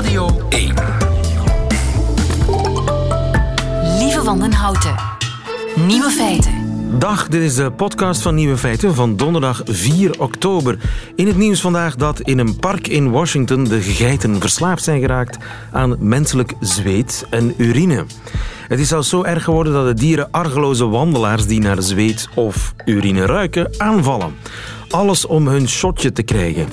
Radio 1. Lieve van den Houten. Nieuwe feiten. Dag, dit is de podcast van Nieuwe Feiten van donderdag 4 oktober. In het nieuws vandaag dat in een park in Washington de geiten verslaafd zijn geraakt aan menselijk zweet en urine. Het is zelfs zo erg geworden dat de dieren argeloze wandelaars die naar zweet of urine ruiken aanvallen. Alles om hun shotje te krijgen.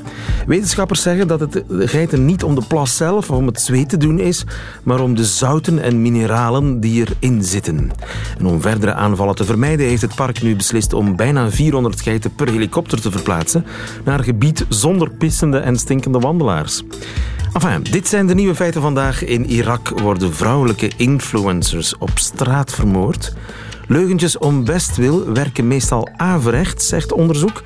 Wetenschappers zeggen dat het geiten niet om de plas zelf of om het zweet te doen is, maar om de zouten en mineralen die erin zitten. En om verdere aanvallen te vermijden heeft het park nu beslist om bijna 400 geiten per helikopter te verplaatsen naar gebied zonder pissende en stinkende wandelaars. Enfin, dit zijn de nieuwe feiten vandaag. In Irak worden vrouwelijke influencers op straat vermoord. Leugentjes om bestwil werken meestal averechts, zegt onderzoek.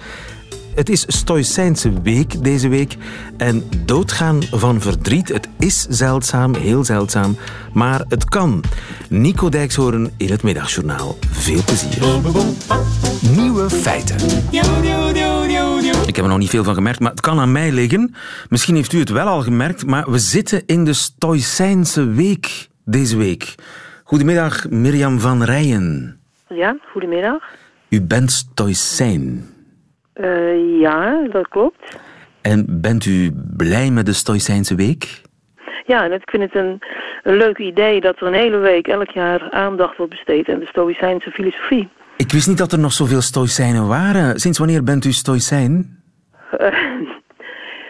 Het is Stoïcijnse week deze week. En doodgaan van verdriet, het is zeldzaam, heel zeldzaam. Maar het kan. Nico Dijkshoorn in het Middagjournaal. Veel plezier. Nieuwe feiten. Ik heb er nog niet veel van gemerkt, maar het kan aan mij liggen. Misschien heeft u het wel al gemerkt, maar we zitten in de Stoïcijnse week deze week. Goedemiddag, Mirjam van Rijen. Ja, goedemiddag. U bent Stoïcijn. Uh, ja, dat klopt. En bent u blij met de Stoïcijnse week? Ja, en ik vind het een, een leuk idee dat er een hele week elk jaar aandacht wordt besteed aan de Stoïcijnse filosofie. Ik wist niet dat er nog zoveel Stoïcijnen waren. Sinds wanneer bent u Stoïcijn? Uh,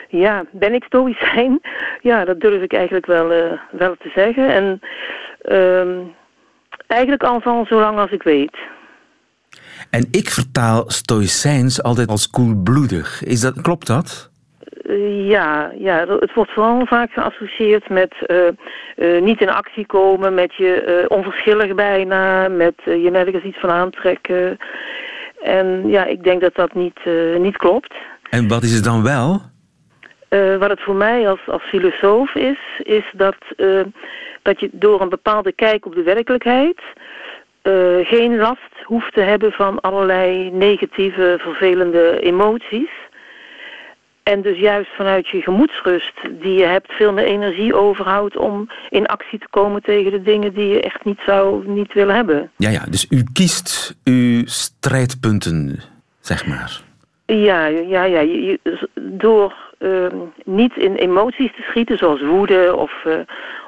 ja, ben ik Stoïcijn? Ja, dat durf ik eigenlijk wel, uh, wel te zeggen. En uh, eigenlijk al van zolang als ik weet. En ik vertaal stoïcijns altijd als koelbloedig. Is dat, klopt dat? Uh, ja, ja, het wordt vooral vaak geassocieerd met uh, uh, niet in actie komen, met je onverschillig bijna, met je nergens iets van aantrekken. En ja, ik denk dat dat niet, niet klopt. En wat is het dan wel? wat het voor mij als, als filosoof is, is dat, dat je door een bepaalde kijk op de werkelijkheid uh, geen last hoeft te hebben van allerlei negatieve, vervelende emoties. En dus juist vanuit je gemoedsrust die je hebt veel meer energie overhoudt om in actie te komen tegen de dingen die je echt niet zou niet willen hebben. Ja, ja, dus u kiest uw strijdpunten, zeg maar. Ja, ja, ja. Je, je, door niet in emoties te schieten, zoals woede of, uh,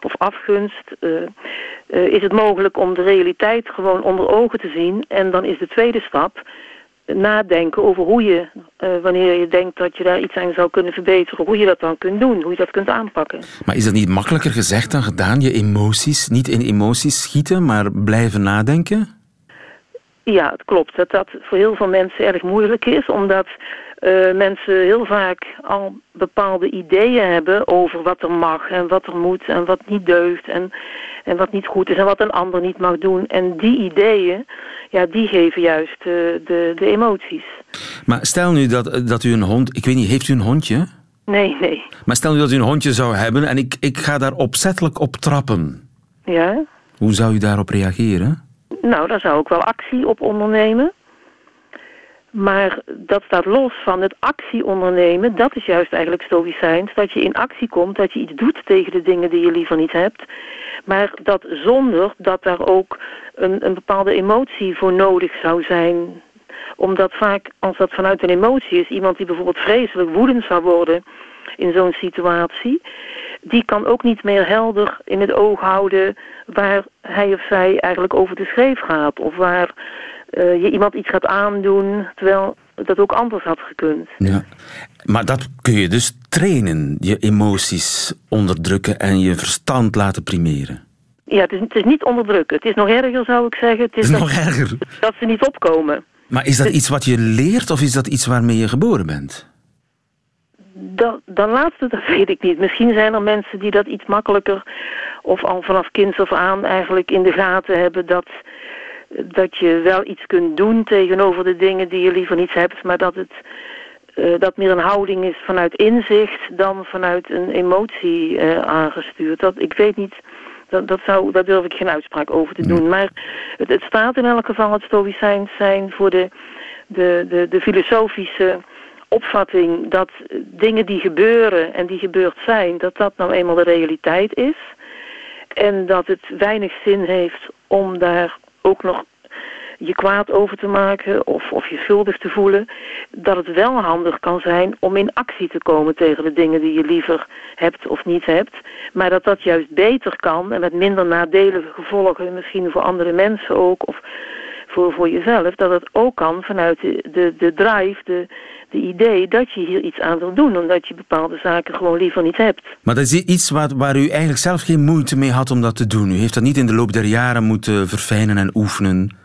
of afgunst, uh, is het mogelijk om de realiteit gewoon onder ogen te zien. En dan is de tweede stap nadenken over hoe je, wanneer je denkt dat je daar iets aan zou kunnen verbeteren, hoe je dat dan kunt doen, hoe je dat kunt aanpakken. Maar is dat niet makkelijker gezegd dan gedaan? Je emoties, niet in emoties schieten, maar blijven nadenken? Ja, het klopt. Dat dat voor heel veel mensen erg moeilijk is, omdat uh, mensen heel vaak al bepaalde ideeën hebben over wat er mag en wat er moet en wat niet deugt en, en wat niet goed is en wat een ander niet mag doen. En die ideeën, ja, die geven juist uh, de, de emoties. Maar stel nu dat, dat u een hond, ik weet niet, heeft u een hondje? Nee, nee. Maar stel nu dat u een hondje zou hebben en ik, ik ga daar opzettelijk op trappen. Ja? Hoe zou u daarop reageren? Nou, daar zou ik wel actie op ondernemen. Maar dat staat los van het actie ondernemen. Dat is juist eigenlijk stoïcijns. Dat je in actie komt, dat je iets doet tegen de dingen die je liever niet hebt. Maar dat zonder dat daar ook een, een bepaalde emotie voor nodig zou zijn. Omdat vaak, als dat vanuit een emotie is, iemand die bijvoorbeeld vreselijk woedend zou worden in zo'n situatie, die kan ook niet meer helder in het oog houden waar hij of zij eigenlijk over de schreef gaat. Of waar uh, je iemand iets gaat aandoen, terwijl dat ook anders had gekund. Ja, maar dat kun je dus trainen, je emoties onderdrukken en je verstand laten primeren. Ja, het is, het is niet onderdrukken. Het is nog erger, zou ik zeggen. Het is, het is dat, nog erger. Dat ze niet opkomen. Maar is dat iets wat je leert of is dat iets waarmee je geboren bent? Dat, dan laatste, dat weet ik niet. Misschien zijn er mensen die dat iets makkelijker of al vanaf kinds af aan eigenlijk in de gaten hebben dat, dat je wel iets kunt doen tegenover de dingen die je liever niet hebt, maar dat het uh, dat meer een houding is vanuit inzicht dan vanuit een emotie uh, aangestuurd. Dat, ik weet niet, dat, dat, zou, daar durf ik geen uitspraak over te doen. Maar het, het staat in elk geval het stoïcijns zijn voor de, de, de, de filosofische opvatting dat dingen die gebeuren en die gebeurd zijn, dat dat nou eenmaal de realiteit is. En dat het weinig zin heeft om daar ook nog je kwaad over te maken of, of je schuldig te voelen. Dat het wel handig kan zijn om in actie te komen tegen de dingen die je liever hebt of niet hebt. Maar dat dat juist beter kan en met minder nadelige gevolgen, misschien voor andere mensen ook. Of voor, voor jezelf, dat het ook kan vanuit de, de, de drive, de, de idee dat je hier iets aan wil doen, omdat je bepaalde zaken gewoon liever niet hebt. Maar dat is iets waar, waar u eigenlijk zelf geen moeite mee had om dat te doen. U heeft dat niet in de loop der jaren moeten verfijnen en oefenen.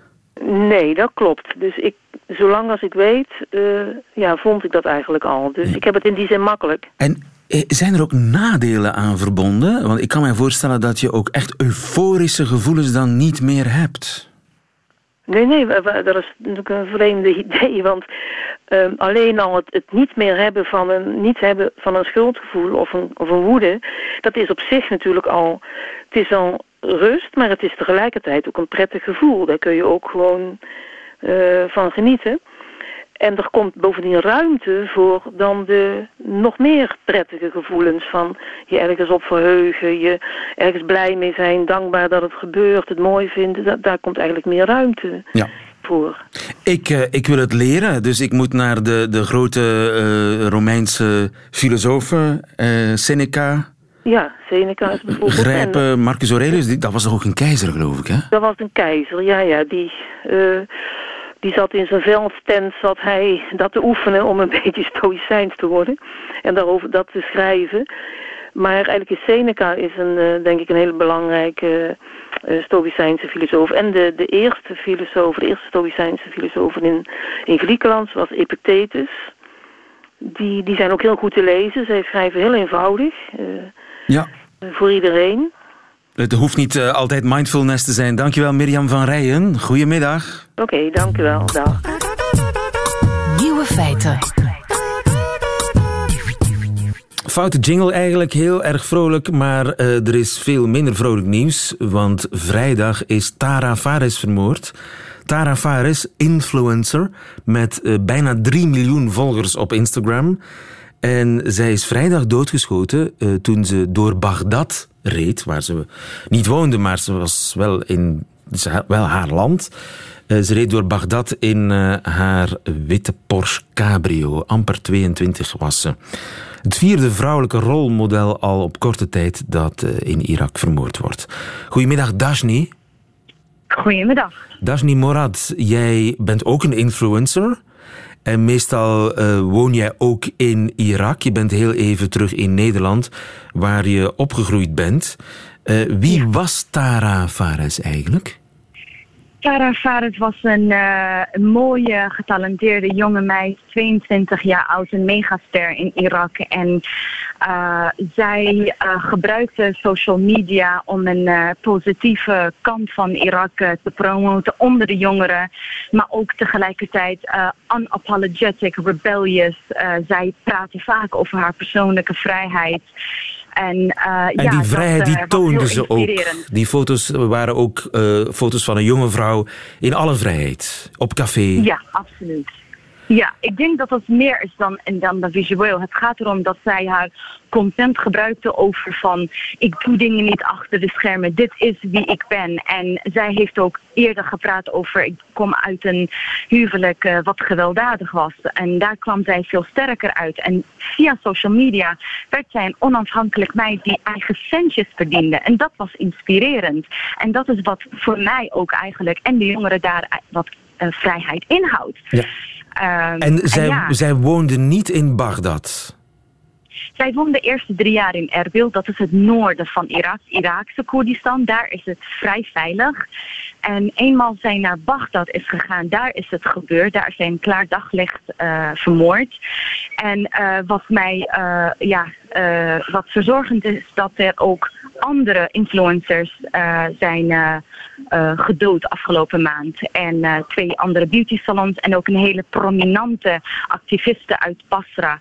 Nee, dat klopt. Dus ik, zolang als ik weet, uh, ja, vond ik dat eigenlijk al. Dus ik heb het in die zin makkelijk. En eh, zijn er ook nadelen aan verbonden? Want ik kan me voorstellen dat je ook echt euforische gevoelens dan niet meer hebt. Nee, nee, dat is natuurlijk een vreemde idee. Want uh, alleen al het, het, niet meer hebben van een, niet hebben van een schuldgevoel of een, of een woede, dat is op zich natuurlijk al, het is al rust, maar het is tegelijkertijd ook een prettig gevoel. Daar kun je ook gewoon uh, van genieten. En er komt bovendien ruimte voor dan de nog meer prettige gevoelens van je ergens op verheugen, je ergens blij mee zijn, dankbaar dat het gebeurt, het mooi vinden. daar komt eigenlijk meer ruimte ja. voor. Ik, uh, ik wil het leren, dus ik moet naar de, de grote uh, Romeinse filosofen, uh, Seneca. Ja, Seneca is bijvoorbeeld. Grijpen, Marcus Aurelius, dat was toch ook een keizer, geloof ik, hè? Dat was een keizer, ja, ja. Die die zat in zijn veldtent zat hij dat te oefenen om een beetje stoïcijns te worden. En daarover dat te schrijven. Maar eigenlijk is Seneca is een, uh, denk ik een hele belangrijke uh, stoïcijnse filosoof. En de, de eerste filosoof, de eerste stoïcijnse filosoof in, in Griekenland was Epictetus. Die, die zijn ook heel goed te lezen. Zij schrijven heel eenvoudig. Uh, ja. Voor iedereen. Het hoeft niet uh, altijd mindfulness te zijn. Dankjewel Mirjam van Rijen. Goedemiddag. Oké, okay, dankjewel. Dag. Nieuwe feiten. Foute jingle eigenlijk, heel erg vrolijk, maar uh, er is veel minder vrolijk nieuws. Want vrijdag is Tara Fares vermoord. Tara Fares, influencer, met uh, bijna 3 miljoen volgers op Instagram. En zij is vrijdag doodgeschoten uh, toen ze door Bagdad reed, waar ze niet woonde, maar ze was wel in wel haar land. Uh, ze reed door Bagdad in uh, haar witte Porsche Cabrio. Amper 22 was ze. Het vierde vrouwelijke rolmodel al op korte tijd dat in Irak vermoord wordt. Goedemiddag, Dashni. Goedemiddag. Dashni Morad, jij bent ook een influencer. En meestal uh, woon jij ook in Irak. Je bent heel even terug in Nederland, waar je opgegroeid bent. Uh, wie was Tara Fares eigenlijk? Tara Fares was een, uh, mooie, getalenteerde jonge meid, 22 jaar oud, een megaster in Irak. En uh, zij uh, gebruikte social media om een positieve kant van Irak te promoten onder de jongeren. Maar ook tegelijkertijd unapologetic, rebellious. zij praatte vaak over haar persoonlijke vrijheid. En, uh, en ja, die vrijheid die toonde ze ook. Die foto's waren ook uh, foto's van een jonge vrouw in alle vrijheid. Op café. Ja, absoluut. Ja, ik denk dat dat meer is dan, dan, dan visueel. Het gaat erom dat zij haar content gebruikte over van... ik doe dingen niet achter de schermen, dit is wie ik ben. En zij heeft ook eerder gepraat over... ik kom uit een huwelijk uh, wat gewelddadig was. En daar kwam zij veel sterker uit. En via social media werd zij een onafhankelijk meid... die eigen centjes verdiende. En dat was inspirerend. En dat is wat voor mij ook eigenlijk... en de jongeren daar wat uh, vrijheid inhoudt. Ja. Um, en zij, en ja. zij woonde niet in Bagdad? Zij woonde de eerste drie jaar in Erbil. Dat is het noorden van Irak, Iraakse Koerdistan. Daar is het vrij veilig. En eenmaal zij naar Bagdad is gegaan, daar is het gebeurd. Daar is zij een klaar daglicht uh, vermoord. En uh, wat mij, uh, ja, wat verzorgend is, dat er ook andere influencers zijn gedood afgelopen maand. En twee andere beauty salons en ook een hele prominente activiste uit Basra.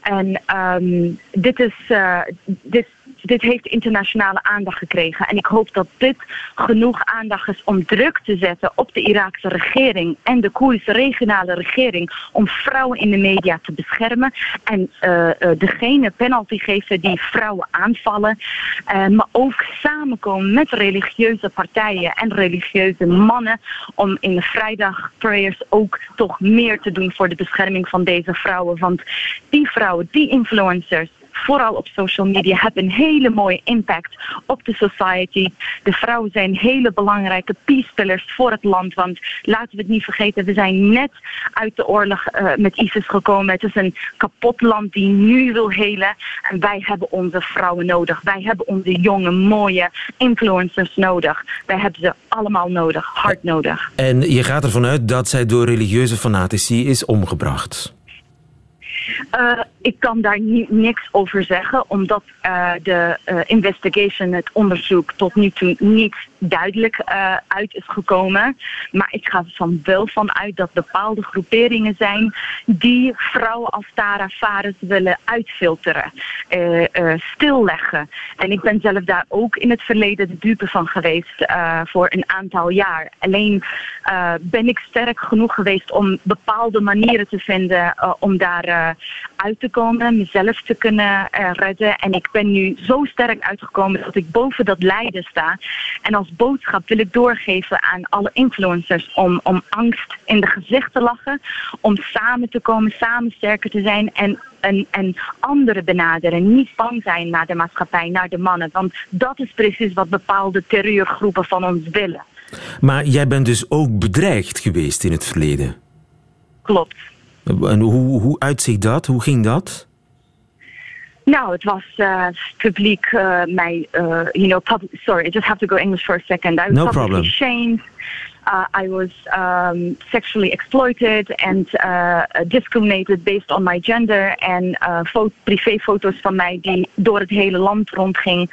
En um, dit is, uh, dit, dit heeft internationale aandacht gekregen. En ik hoop dat dit genoeg aandacht is om druk te zetten op de Iraakse regering en de Koerdische regionale regering om vrouwen in de media te beschermen. En uh, degene penalty geven die vrouwen aanvallen. Uh, maar ook samenkomen met religieuze partijen en religieuze mannen om in de vrijdag prayers ook toch meer te doen voor de bescherming van deze vrouwen. Want die vrouwen, die influencers, vooral op social media, hebben een hele mooie impact op de society. De vrouwen zijn hele belangrijke peacepillars voor het land. Want laten we het niet vergeten, we zijn net uit de oorlog uh, met ISIS gekomen. Het is een kapot land die nu wil helen. En wij hebben onze vrouwen nodig. Wij hebben onze jonge, mooie influencers nodig. Wij hebben ze allemaal nodig, hard nodig. En je gaat ervan uit dat zij door religieuze fanatici is omgebracht? Uh, ik kan daar niks over zeggen, omdat uh, de uh, investigation, het onderzoek, tot nu toe niet duidelijk uit is gekomen. Maar ik ga er van wel van uit dat bepaalde groeperingen zijn die vrouwen als Tara Fares willen uitfilteren, stilleggen. En ik ben zelf daar ook in het verleden de dupe van geweest voor een aantal jaar. Alleen ben ik sterk genoeg geweest om bepaalde manieren te vinden om daar uit te komen, mezelf te kunnen uh, redden. En ik ben nu zo sterk uitgekomen dat ik boven dat lijden sta. En als boodschap wil ik doorgeven aan alle influencers om, om angst in de gezicht te lachen. Om samen te komen, samen sterker te zijn en en, en anderen benaderen. Niet bang zijn naar de maatschappij, naar de mannen. Want dat is precies wat bepaalde terreurgroepen van ons willen. Maar jij bent dus ook bedreigd geweest in het verleden? Klopt. En hoe, hoe uitziet dat? Hoe ging dat? Nou, het was uh, publiek uh, mij, uh, you know, sorry, I just have to go English for a second. I was no publicly problem. shamed. I was um, sexually exploited and discriminated based on my gender. En privéfoto's van mij die door het hele land rondging.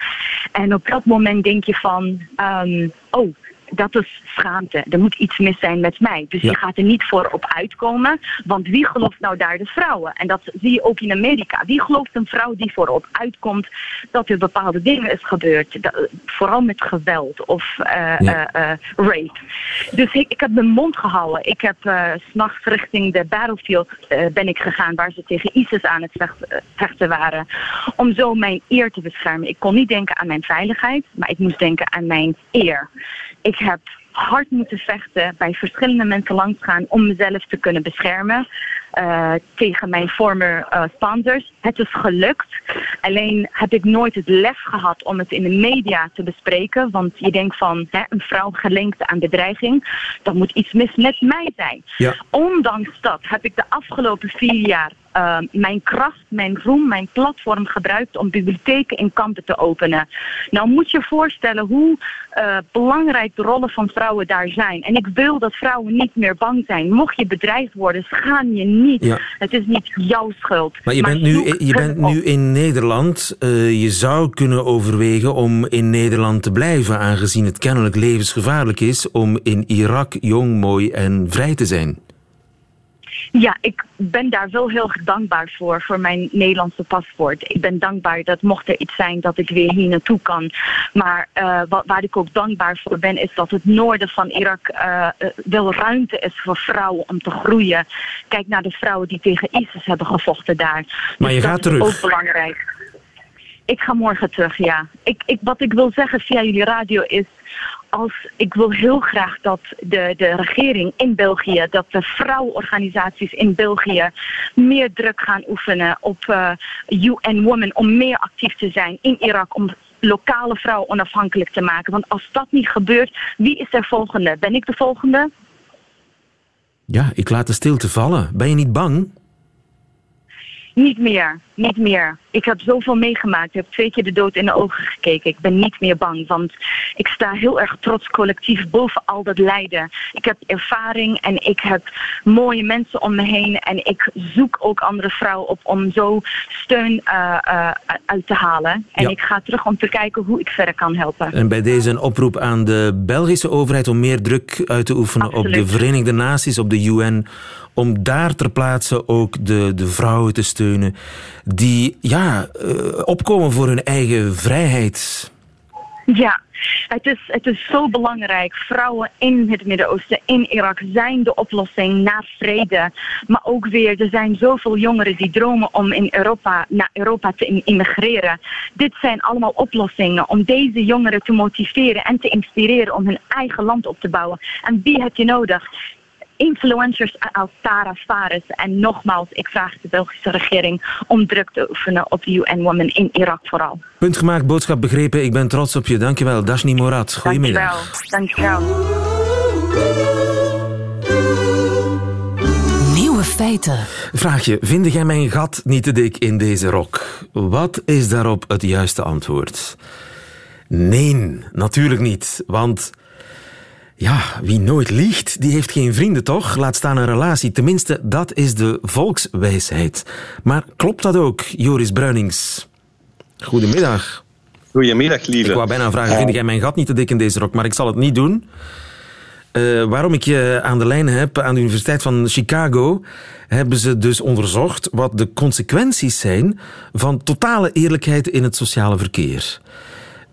En op dat moment denk je van, um, oh, dat is schaamte. Er moet iets mis zijn met mij. Dus ja. je gaat er niet voor op uitkomen. Want wie gelooft nou daar de vrouwen? En dat zie je ook in Amerika. Wie gelooft een vrouw die voorop uitkomt dat er bepaalde dingen is gebeurd? Dat, vooral met geweld of uh, ja. uh, uh, rape. Dus ik, ik heb mijn mond gehouden. Ik heb s'nachts richting de battlefield ben ik gegaan waar ze tegen ISIS aan het vechten waren. Om zo mijn eer te beschermen. Ik kon niet denken aan mijn veiligheid, maar ik moest denken aan mijn eer. Ik heb hard moeten vechten, bij verschillende mensen langs gaan om mezelf te kunnen beschermen uh, tegen mijn former uh, sponsors. Het is gelukt. Alleen heb ik nooit het lef gehad om het in de media te bespreken. Want je denkt van hè, een vrouw gelinkt aan bedreiging. Dan moet iets mis met mij zijn. Ja. Ondanks dat heb ik de afgelopen vier jaar uh, mijn kracht, mijn roem, mijn platform gebruikt om bibliotheken in kampen te openen. Nou moet je voorstellen hoe uh, belangrijk de rollen van vrouwen daar zijn. En ik wil dat vrouwen niet meer bang zijn. Mocht je bedreigd worden, schaam je niet. Ja. Het is niet jouw schuld. Maar je maar bent nu, je bent nu in Nederland. Uh, je zou kunnen overwegen om in Nederland te blijven, aangezien het kennelijk levensgevaarlijk is om in Irak jong, mooi en vrij te zijn. Ja, ik ben daar wel heel dankbaar voor, voor mijn Nederlandse paspoort. Ik ben dankbaar dat mocht er iets zijn dat ik weer hier naartoe kan. Maar uh, wat, waar ik ook dankbaar voor ben, is dat het noorden van Irak uh, wel ruimte is voor vrouwen om te groeien. Kijk naar de vrouwen die tegen ISIS hebben gevochten daar. Maar je dus gaat dat terug. is ook belangrijk. Ik ga morgen terug, ja. Ik, ik, wat ik wil zeggen via jullie radio is als ik wil heel graag dat de, de regering in België, dat de vrouwenorganisaties in België meer druk gaan oefenen op uh, UN Women om meer actief te zijn in Irak om lokale vrouwen onafhankelijk te maken. Want als dat niet gebeurt, wie is er volgende? Ben ik de volgende? Ja, ik laat de stilte vallen. Ben je niet bang? Niet meer, niet meer. Ik heb zoveel meegemaakt. Ik heb twee keer de dood in de ogen gekeken. Ik ben niet meer bang, want ik sta heel erg trots collectief boven al dat lijden. Ik heb ervaring en ik heb mooie mensen om me heen. En ik zoek ook andere vrouwen op om zo steun uh, uh, uit te halen. En Ja. ik ga terug om te kijken hoe ik verder kan helpen. En bij deze een oproep aan de Belgische overheid om meer druk uit te oefenen op de. Verenigde Naties, op de UN, om daar ter plaatse ook de, de vrouwen te steunen die ja, uh, opkomen voor hun eigen vrijheid. Ja, het is, het is zo belangrijk. Vrouwen in het Midden-Oosten, in Irak, zijn de oplossing naar vrede. Maar ook weer, er zijn zoveel jongeren die dromen om in Europa, naar Europa te immigreren. Dit zijn allemaal oplossingen om deze jongeren te motiveren en te inspireren om hun eigen land op te bouwen. En wie heb je nodig? Influencers als Tara Faris. En nogmaals, ik vraag de Belgische regering om druk te oefenen op UN-women in Irak vooral. Punt gemaakt, boodschap begrepen. Ik ben trots op je. Dankjewel, Dashni Morad. Goedemiddag. Dankjewel. Dankjewel. Nieuwe feiten. Vraagje, vind jij mijn gat niet te dik in deze rok? Wat is daarop het juiste antwoord? Nee, natuurlijk niet, want... Ja, wie nooit liegt, die heeft geen vrienden, toch? Laat staan een relatie. Tenminste, dat is de volkswijsheid. Maar klopt dat ook, Joris Bruinings? Goedemiddag. Goedemiddag, lieve. Ik wou bijna vragen, vind jij mijn gat niet te dik in deze rok? Maar ik zal het niet doen. Uh, waarom ik je aan de lijn heb, aan de Universiteit van Chicago, hebben ze dus onderzocht wat de consequenties zijn van totale eerlijkheid in het sociale verkeer.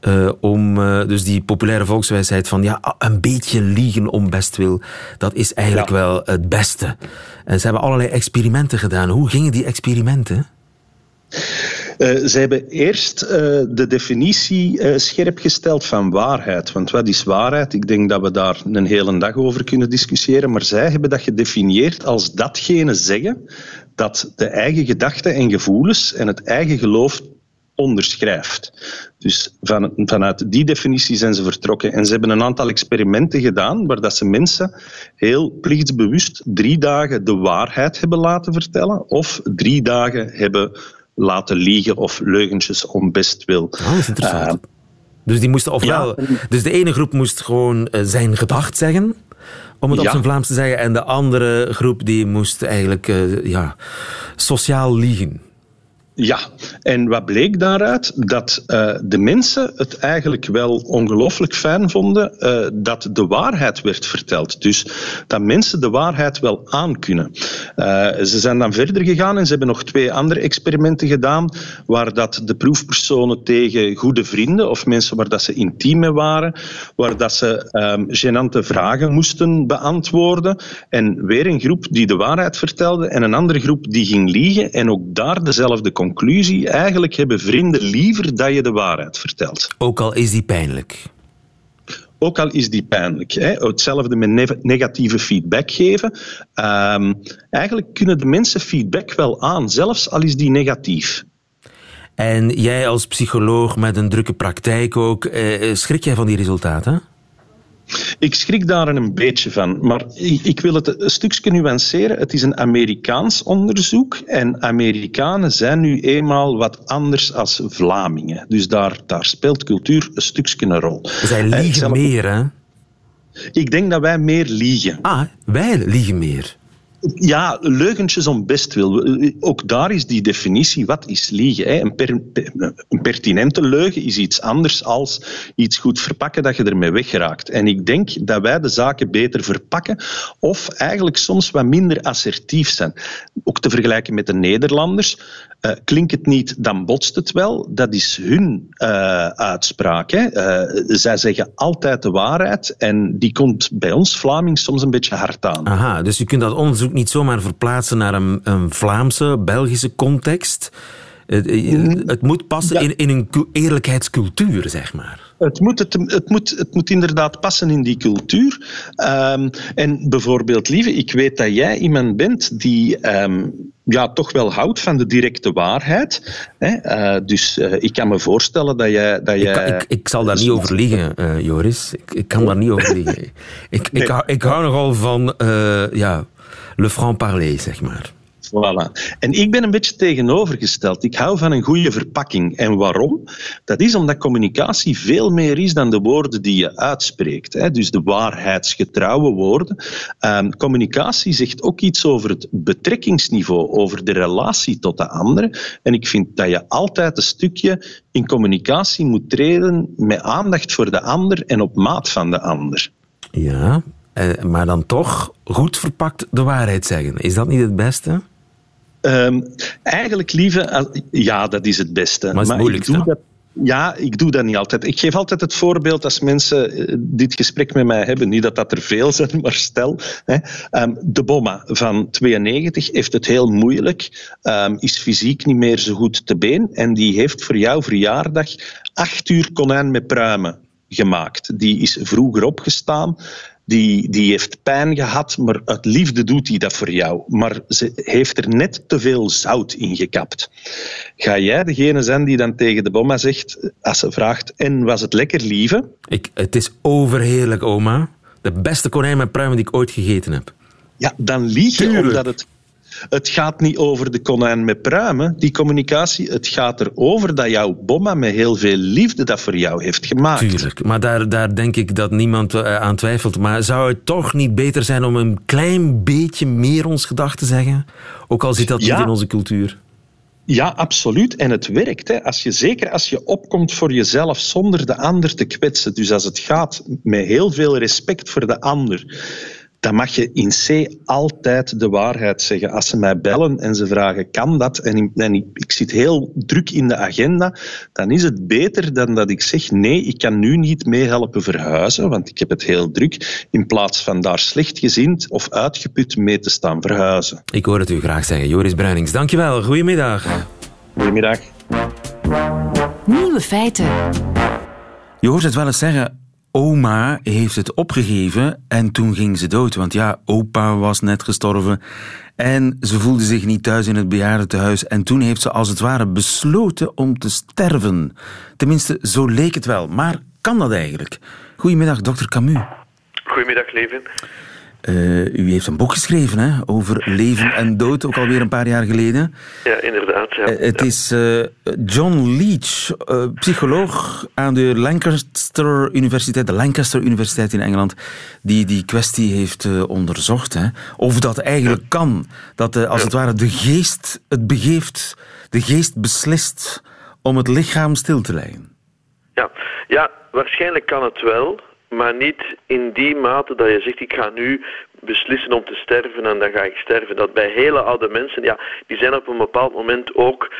Uh, om uh, dus die populaire volkswijsheid van ja, een beetje liegen om bestwil, dat is eigenlijk ja. wel het beste. En ze hebben allerlei experimenten gedaan. Hoe gingen die experimenten? Uh, ze hebben eerst uh, de definitie uh, scherp gesteld van waarheid. Want wat is waarheid? Ik denk dat we daar een hele dag over kunnen discussiëren. Maar zij hebben dat gedefinieerd als datgene zeggen dat de eigen gedachten en gevoelens en het eigen geloof onderschrijft. Dus van, vanuit die definitie zijn ze vertrokken. En ze hebben een aantal experimenten gedaan waar dat ze mensen heel plichtsbewust drie dagen de waarheid hebben laten vertellen of drie dagen hebben laten liegen of leugentjes om bestwil. Ah, dat is interessant. Uh, dus, die moesten ofwel, ja. dus de ene groep moest gewoon uh, zijn gedacht zeggen, om het ja. op zijn Vlaams te zeggen, en de andere groep die moest eigenlijk uh, ja, sociaal liegen. Ja, en wat bleek daaruit? Dat uh, de mensen het eigenlijk wel ongelooflijk fijn vonden uh, dat de waarheid werd verteld. Dus dat mensen de waarheid wel aankunnen. Uh, ze zijn dan verder gegaan en ze hebben nog twee andere experimenten gedaan waar dat de proefpersonen tegen goede vrienden of mensen waar dat ze intiem mee waren, waar dat ze um, gênante vragen moesten beantwoorden en weer een groep die de waarheid vertelde en een andere groep die ging liegen en ook daar dezelfde conclusie. Eigenlijk hebben vrienden liever dat je de waarheid vertelt. Ook al is die pijnlijk. Ook al is die pijnlijk. Hè. Hetzelfde met negatieve feedback geven. Um, eigenlijk kunnen de mensen feedback wel aan, zelfs al is die negatief. En jij als psycholoog met een drukke praktijk ook, eh, schrik jij van die resultaten? Ik schrik daar een beetje van, maar ik wil het een stukje nuanceren. Het is een Amerikaans onderzoek en Amerikanen zijn nu eenmaal wat anders als Vlamingen. Dus daar, daar speelt cultuur een stukje een rol. Zij liegen zelf... meer, hè? Ik denk dat wij meer liegen. Ah, wij liegen meer. Ja, leugentjes om bestwil. Ook daar is die definitie, wat is liegen? Een, per, een, pertinente leugen is iets anders als iets goed verpakken dat je ermee weggeraakt. En ik denk dat wij de zaken beter verpakken of eigenlijk soms wat minder assertief zijn. Ook te vergelijken met de Nederlanders. Uh, klinkt het niet, dan botst het wel. Dat is hun uh, uitspraak. Hè. Uh, zij zeggen altijd de waarheid en die komt bij ons Vlaming soms een beetje hard aan. Aha, dus je kunt dat onderzoek niet zomaar verplaatsen naar een, een Vlaamse, Belgische context. Het, het moet passen ja. in, in een eerlijkheidscultuur, zeg maar. Het moet, het, het, moet, het moet inderdaad passen in die cultuur. Um, en bijvoorbeeld, lieve, ik weet dat jij iemand bent die um, ja, toch wel houdt van de directe waarheid. Hè? Uh, dus uh, ik kan me voorstellen dat jij... Dat jij... Ik, ik, ik zal daar niet over liegen, uh, Joris. Ik, ik kan daar niet over liegen. ik, nee. ik, hou, ik hou nogal van ja, le franc-parler, zeg maar. Voilà. En ik ben een beetje tegenovergesteld. Ik hou van een goede verpakking. En waarom? Dat is omdat communicatie veel meer is dan de woorden die je uitspreekt. Hè? Dus de waarheidsgetrouwe woorden. Um, communicatie zegt ook iets over het betrekkingsniveau, over de relatie tot de ander. En ik vind dat je altijd een stukje in communicatie moet treden met aandacht voor de ander en op maat van de ander. Ja, maar dan toch goed verpakt de waarheid zeggen. Is dat niet het beste? Ehm, eigenlijk lieve, ja, dat is het beste. Maar, maar ik doe dat ja, ik doe dat niet altijd. Ik geef altijd het voorbeeld als mensen eh, dit gesprek met mij hebben. Niet dat dat er veel zijn, maar stel. Hè, um, de Bomma van 92 heeft het heel moeilijk, um, is fysiek niet meer zo goed te been en die heeft voor jouw verjaardag acht uur konijn met pruimen gemaakt. Die is vroeger opgestaan die, die heeft pijn gehad, maar uit liefde doet hij dat voor jou. Maar ze heeft er net te veel zout in gekapt. Ga jij degene zijn die dan tegen de bomma zegt, als ze vraagt, en was het lekker, lieve? Ik, het is overheerlijk, oma. De beste konijn met pruimen die ik ooit gegeten heb. Ja, dan lieg je omdat het het gaat niet over de konijn met pruimen, die communicatie. Het gaat erover dat jouw bomma met heel veel liefde dat voor jou heeft gemaakt. Tuurlijk, maar daar, daar denk ik dat niemand eh, aan twijfelt. Maar zou het toch niet beter zijn om een klein beetje meer ons gedacht te zeggen? Ook al zit dat niet in onze cultuur. Ja, absoluut. En het werkt. Hè. Als je, zeker als je opkomt voor jezelf zonder de ander te kwetsen. Dus als het gaat met heel veel respect voor de ander dan mag je in C altijd de waarheid zeggen. Als ze mij bellen en ze vragen, kan dat? En, ik, ik, zit heel druk in de agenda, dan is het beter dan dat ik zeg, nee, ik kan nu niet meehelpen verhuizen, want ik heb het heel druk, in plaats van daar slechtgezind of uitgeput mee te staan verhuizen. Ik hoor het u graag zeggen. Joris Bruinings, dankjewel. Goedemiddag. Goedemiddag. Nieuwe feiten. Je hoort het wel eens zeggen, Oma heeft het opgegeven en toen ging ze dood. Want ja, opa was net gestorven en ze voelde zich niet thuis in het bejaardentehuis. En toen heeft ze als het ware besloten om te sterven. Tenminste, zo leek het wel. Maar kan dat eigenlijk? Goedemiddag, dokter Camus. Goedemiddag, Levin. Uh, u heeft een boek geschreven hè, over leven en dood, ook alweer een paar jaar geleden. Ja, inderdaad. Ja. Uh, het ja. is uh, John Leach, psycholoog aan de Lancaster Universiteit, de Lancaster Universiteit in Engeland, die die kwestie heeft onderzocht. Hè. Of dat eigenlijk kan, dat als het ware de geest het begeeft, de geest beslist om het lichaam stil te leggen. Ja, ja waarschijnlijk kan het wel maar niet in die mate dat je zegt ik ga nu beslissen om te sterven en dan ga ik sterven. Dat bij hele oude mensen, ja, die zijn op een bepaald moment ook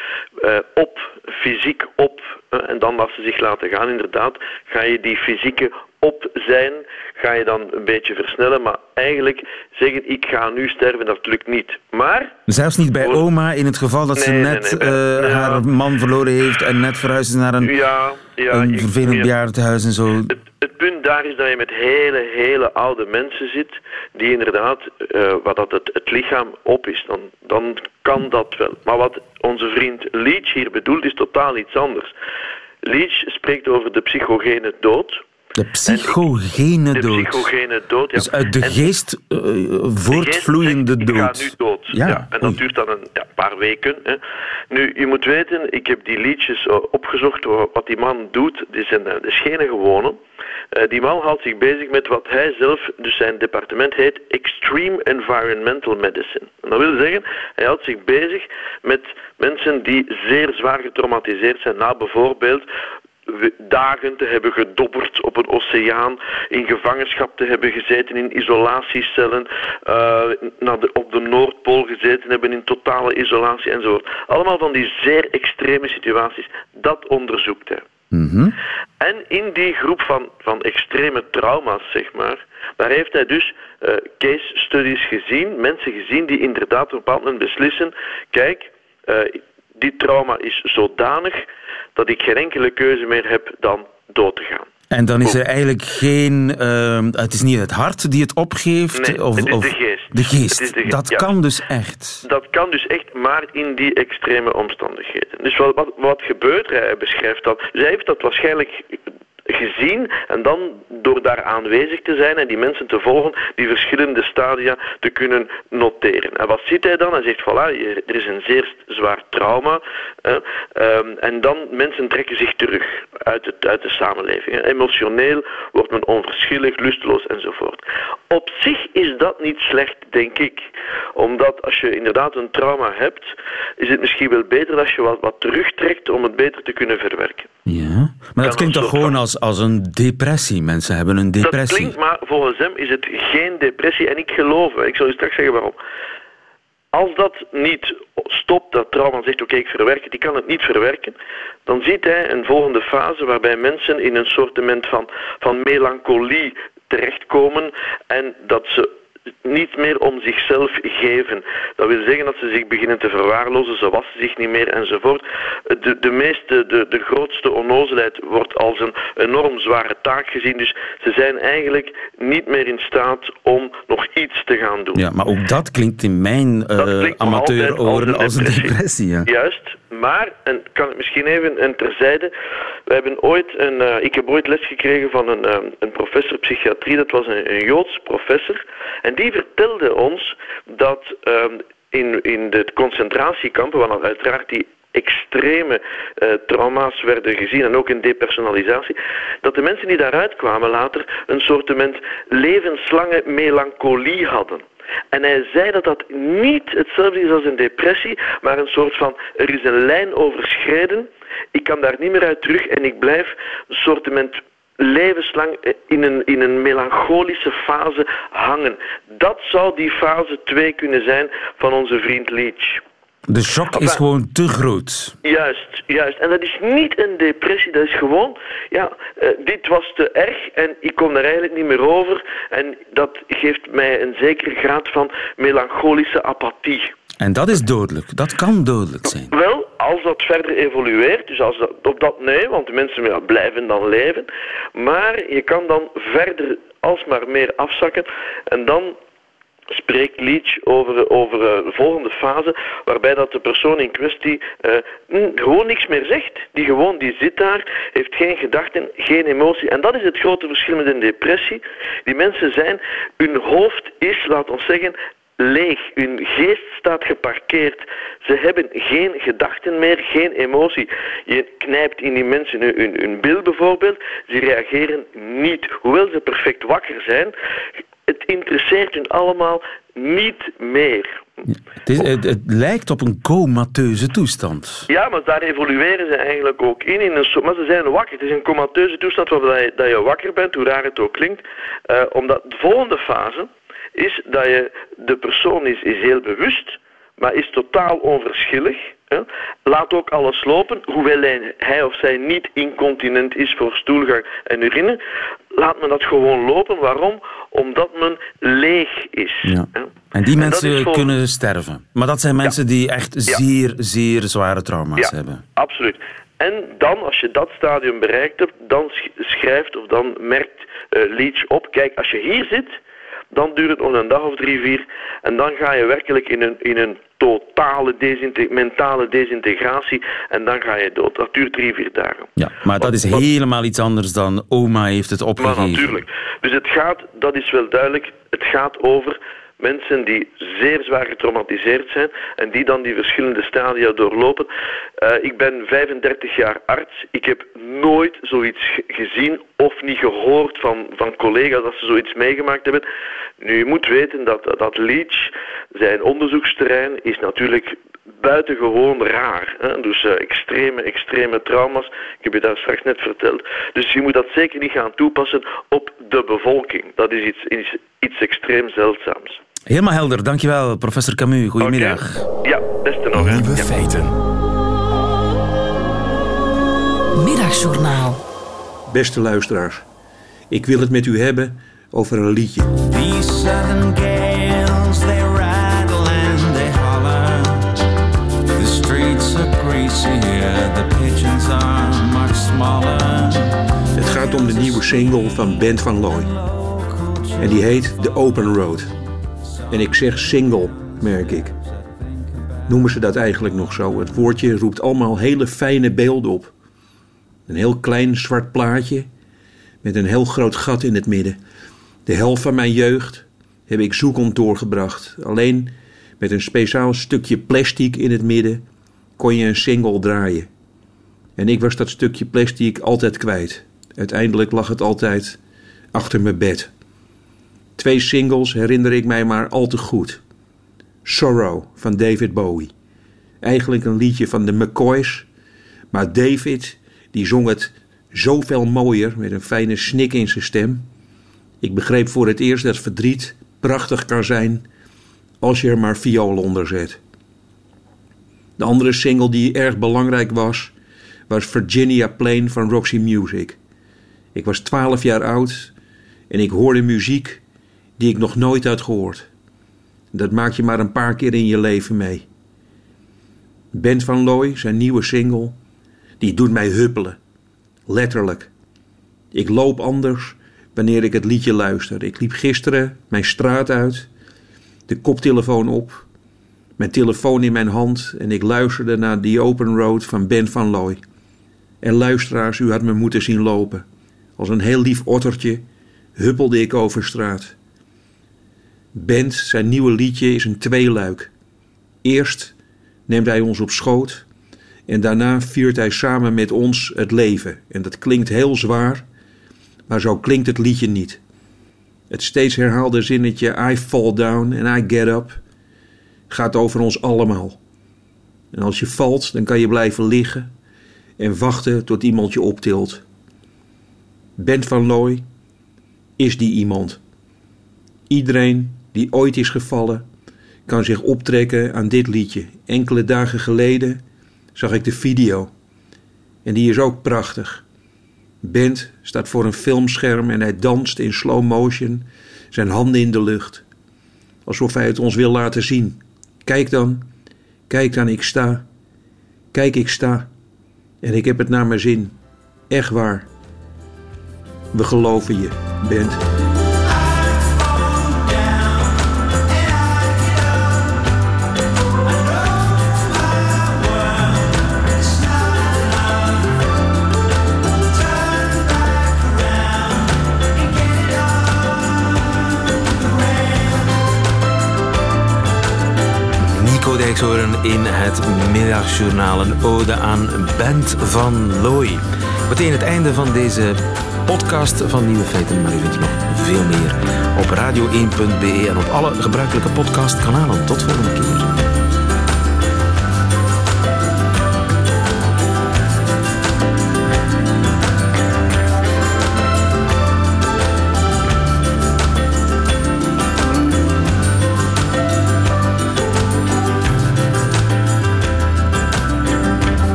uh, op, fysiek op. Uh, en dan als ze zich laten gaan, inderdaad, ga je die fysieke op zijn, ga je dan een beetje versnellen. Maar eigenlijk zeggen, ik ga nu sterven, dat lukt niet. Maar... Zelfs niet bij oma, in het geval dat ze net nee, nee, uh, haar man verloren heeft en net verhuisd is naar een, ja, ja, een vervelend bejaardentehuis en zo. Het, het, punt daar is dat je met hele, hele oude mensen zit, die inderdaad, uh, wat dat het, het lichaam op is, dan, dan kan dat wel. Maar wat onze vriend Leach hier bedoelt, is totaal iets anders. Leach spreekt over de psychogene dood. De psychogene dood. De psychogene dood, ja. Dus uit de en geest uh, voortvloeiende de dood. Ik ga nu dood. Ja, ja. En dat Oei. duurt dan een ja, paar weken. Hè. Nu, je moet weten, ik heb die liedjes uh, opgezocht. Wat die man doet, die zijn uh, de schenen gewone. Uh, die man houdt zich bezig met wat hij zelf, dus zijn departement heet Extreme Environmental Medicine. En dat wil zeggen, hij houdt zich bezig met mensen die zeer zwaar getraumatiseerd zijn na bijvoorbeeld dagen te hebben gedobberd op een oceaan, in gevangenschap te hebben gezeten, in isolatiecellen, uh, naar de, op de Noordpool gezeten hebben in totale isolatie enzovoort. Allemaal van die zeer extreme situaties. Dat onderzoekt hij. Mm -hmm. En in die groep van, van extreme trauma's, zeg maar, daar heeft hij dus uh, case studies gezien, mensen gezien die inderdaad op een bepaald moment beslissen, kijk, uh, dit trauma is zodanig dat ik geen enkele keuze meer heb dan dood te gaan. En dan is er eigenlijk geen... Uh, het is niet het hart die het opgeeft? Nee, of, het is of de geest. De geest. De dat ja. kan dus echt? Dat kan dus echt, maar in die extreme omstandigheden. Dus wat, wat, wat gebeurt er? Hij beschrijft dat. Hij heeft dat waarschijnlijk gezien en dan door daar aanwezig te zijn en die mensen te volgen, die verschillende stadia te kunnen noteren. En wat ziet hij dan? Hij zegt, voilà, er is een zeer zwaar trauma eh, um, en dan mensen trekken zich terug uit, het, uit de samenleving. Emotioneel wordt men onverschillig, lusteloos enzovoort. Op zich is dat niet slecht, denk ik. Omdat als je inderdaad een trauma hebt, is het misschien wel beter als je wat, wat terugtrekt om het beter te kunnen verwerken. Ja, maar dat klinkt toch gewoon als, als een depressie? Mensen hebben een depressie. Dat klinkt, maar volgens hem is het geen depressie. En ik geloof, ik zal u straks zeggen waarom. als dat niet stopt, dat trauma zegt oké, ik verwerk het, die kan het niet verwerken, dan ziet hij een volgende fase waarbij mensen in een soort van, van melancholie terechtkomen en dat ze niet meer om zichzelf geven. Dat wil zeggen dat ze zich beginnen te verwaarlozen, ze wassen zich niet meer enzovoort. De, de, meeste, de, de grootste onnozelheid wordt als een enorm zware taak gezien, dus ze zijn eigenlijk niet meer in staat om nog iets te gaan doen. Ja, maar ook dat klinkt in mijn uh, amateuroren als een depressie. ja. Juist, maar, en kan ik misschien even een terzijde, we hebben ooit een, uh, ik heb ooit les gekregen van een, uh, een professor psychiatrie, dat was een, een Joods professor, en die vertelde ons dat uh, in, in de concentratiekampen, waar uiteraard die extreme uh, trauma's werden gezien en ook in depersonalisatie, dat de mensen die daaruit kwamen later een soort levenslange melancholie hadden. En hij zei dat dat niet hetzelfde is als een depressie, maar een soort van er is een lijn overschreden, ik kan daar niet meer uit terug en ik blijf een soort levenslang in een, in een melancholische fase hangen. Dat zou die fase 2 kunnen zijn van onze vriend Leach. De shock is gewoon te groot. Juist, juist. En dat is niet een depressie, dat is gewoon, ja, uh, dit was te erg en ik kom er eigenlijk niet meer over. En dat geeft mij een zekere graad van melancholische apathie. En dat is dodelijk, dat kan dodelijk zijn. Wel, als dat verder evolueert, dus als dat, op dat nee, want de mensen ja, blijven dan leven. Maar je kan dan verder alsmaar meer afzakken en dan spreekt Leach over, over uh, de volgende fase, waarbij dat de persoon in kwestie uh, gewoon niks meer zegt. Die gewoon, die zit daar, heeft geen gedachten, geen emotie. En dat is het grote verschil met een depressie. Die mensen zijn, hun hoofd is, laat ons zeggen, leeg. Hun geest staat geparkeerd. Ze hebben geen gedachten meer, geen emotie. Je knijpt in die mensen hun, hun, hun bil bijvoorbeeld. Ze reageren niet. Hoewel ze perfect wakker zijn, het interesseert hun allemaal niet meer. het, is, het, lijkt op een comateuze toestand. Ja, maar daar evolueren ze eigenlijk ook in. in een, maar ze zijn wakker. Het is een comateuze toestand waarbij je, dat je wakker bent, hoe raar het ook klinkt. Uh, omdat de volgende fase is dat je, de persoon is, is heel bewust, maar is totaal onverschillig. Hè? Laat ook alles lopen, hoewel hij, of zij niet incontinent is voor stoelgang en urine. Laat men dat gewoon lopen. Waarom? Omdat men leeg is. Ja. En die mensen kunnen sterven. Maar dat zijn mensen die echt zeer, zeer zware trauma's ja, hebben. Absoluut. En dan, als je dat stadium bereikt hebt, dan schrijft of dan merkt uh, Leach op, kijk, als je hier zit, dan duurt het nog een dag of drie, vier. En dan ga je werkelijk in een, in een totale mentale desintegratie. En dan ga je dood. Dat duurt drie, vier dagen. Ja, maar dat is helemaal iets anders dan oma heeft het opgegeven. Maar natuurlijk. Dus het gaat, dat is wel duidelijk, het gaat over mensen die zeer zwaar getraumatiseerd zijn en die dan die verschillende stadia doorlopen. Uh, ik ben 35 jaar arts. Ik heb nooit zoiets gezien of niet gehoord van, van collega's dat ze zoiets meegemaakt hebben. Nu, je moet weten dat, dat Leach, zijn onderzoeksterrein, is natuurlijk buitengewoon raar. Hè? Dus uh, extreme, extreme trauma's. Ik heb je daar straks net verteld. Dus je moet dat zeker niet gaan toepassen op de bevolking. Dat is iets, iets, iets extreem zeldzaams. Helemaal helder, dankjewel professor Camus. Goedemiddag. Okay. Ja, beste nog. Nieuwe ja. feiten. Middagjournaal. Beste luisteraars, ik wil het met u hebben over een liedje. These southern gales, they rattle and they holler. The streets are the pigeons are much smaller. Het gaat om de nieuwe single van Bent van Looy. En die heet The Open Road. En ik zeg single, merk ik. Noemen ze dat eigenlijk nog zo? Het woordje roept allemaal hele fijne beelden op. Een heel klein zwart plaatje met een heel groot gat in het midden. De helft van mijn jeugd heb ik zoekend doorgebracht. Alleen met een speciaal stukje plastic in het midden kon je een single draaien. En ik was dat stukje plastic altijd kwijt. Uiteindelijk lag het altijd achter mijn bed. Twee singles herinner ik mij maar al te goed. Sorrow van David Bowie. Eigenlijk een liedje van de McCoys, maar David die zong het zoveel mooier met een fijne snik in zijn stem. Ik begreep voor het eerst dat verdriet prachtig kan zijn als je er maar viool onder zet. De andere single die erg belangrijk was, was Virginia Plain van Roxy Music. Ik was 12 jaar oud en ik hoorde muziek die ik nog nooit had gehoord. Dat maak je maar een paar keer in je leven mee. Bent van Looy, zijn nieuwe single, die doet mij huppelen. Letterlijk. Ik loop anders wanneer ik het liedje luister. Ik liep gisteren mijn straat uit, de koptelefoon op, mijn telefoon in mijn hand en ik luisterde naar The Open Road van Ben van Looy. En luisteraars, u had me moeten zien lopen. Als een heel lief ottertje huppelde ik over straat. Bent, zijn nieuwe liedje, is een tweeluik. Eerst neemt hij ons op schoot en daarna viert hij samen met ons het leven. En dat klinkt heel zwaar, maar zo klinkt het liedje niet. Het steeds herhaalde zinnetje I fall down and I get up gaat over ons allemaal. En als je valt, dan kan je blijven liggen en wachten tot iemand je optilt. Bent van Looy is die iemand. Iedereen die ooit is gevallen, kan zich optrekken aan dit liedje. Enkele dagen geleden zag ik de video. En die is ook prachtig. Bent staat voor een filmscherm en hij danst in slow motion, zijn handen in de lucht. Alsof hij het ons wil laten zien. Kijk dan, kijk dan, ik sta. Kijk, ik sta. En ik heb het naar mijn zin. Echt waar. We geloven je, Bent. Nico Dijkshoorn in het middagjournaal. Een ode aan Bent van Looy. Meteen het einde van deze podcast van Nieuwe Feiten. Maar u vindt nog veel meer op radio1.be en op alle gebruikelijke podcastkanalen. Tot volgende keer.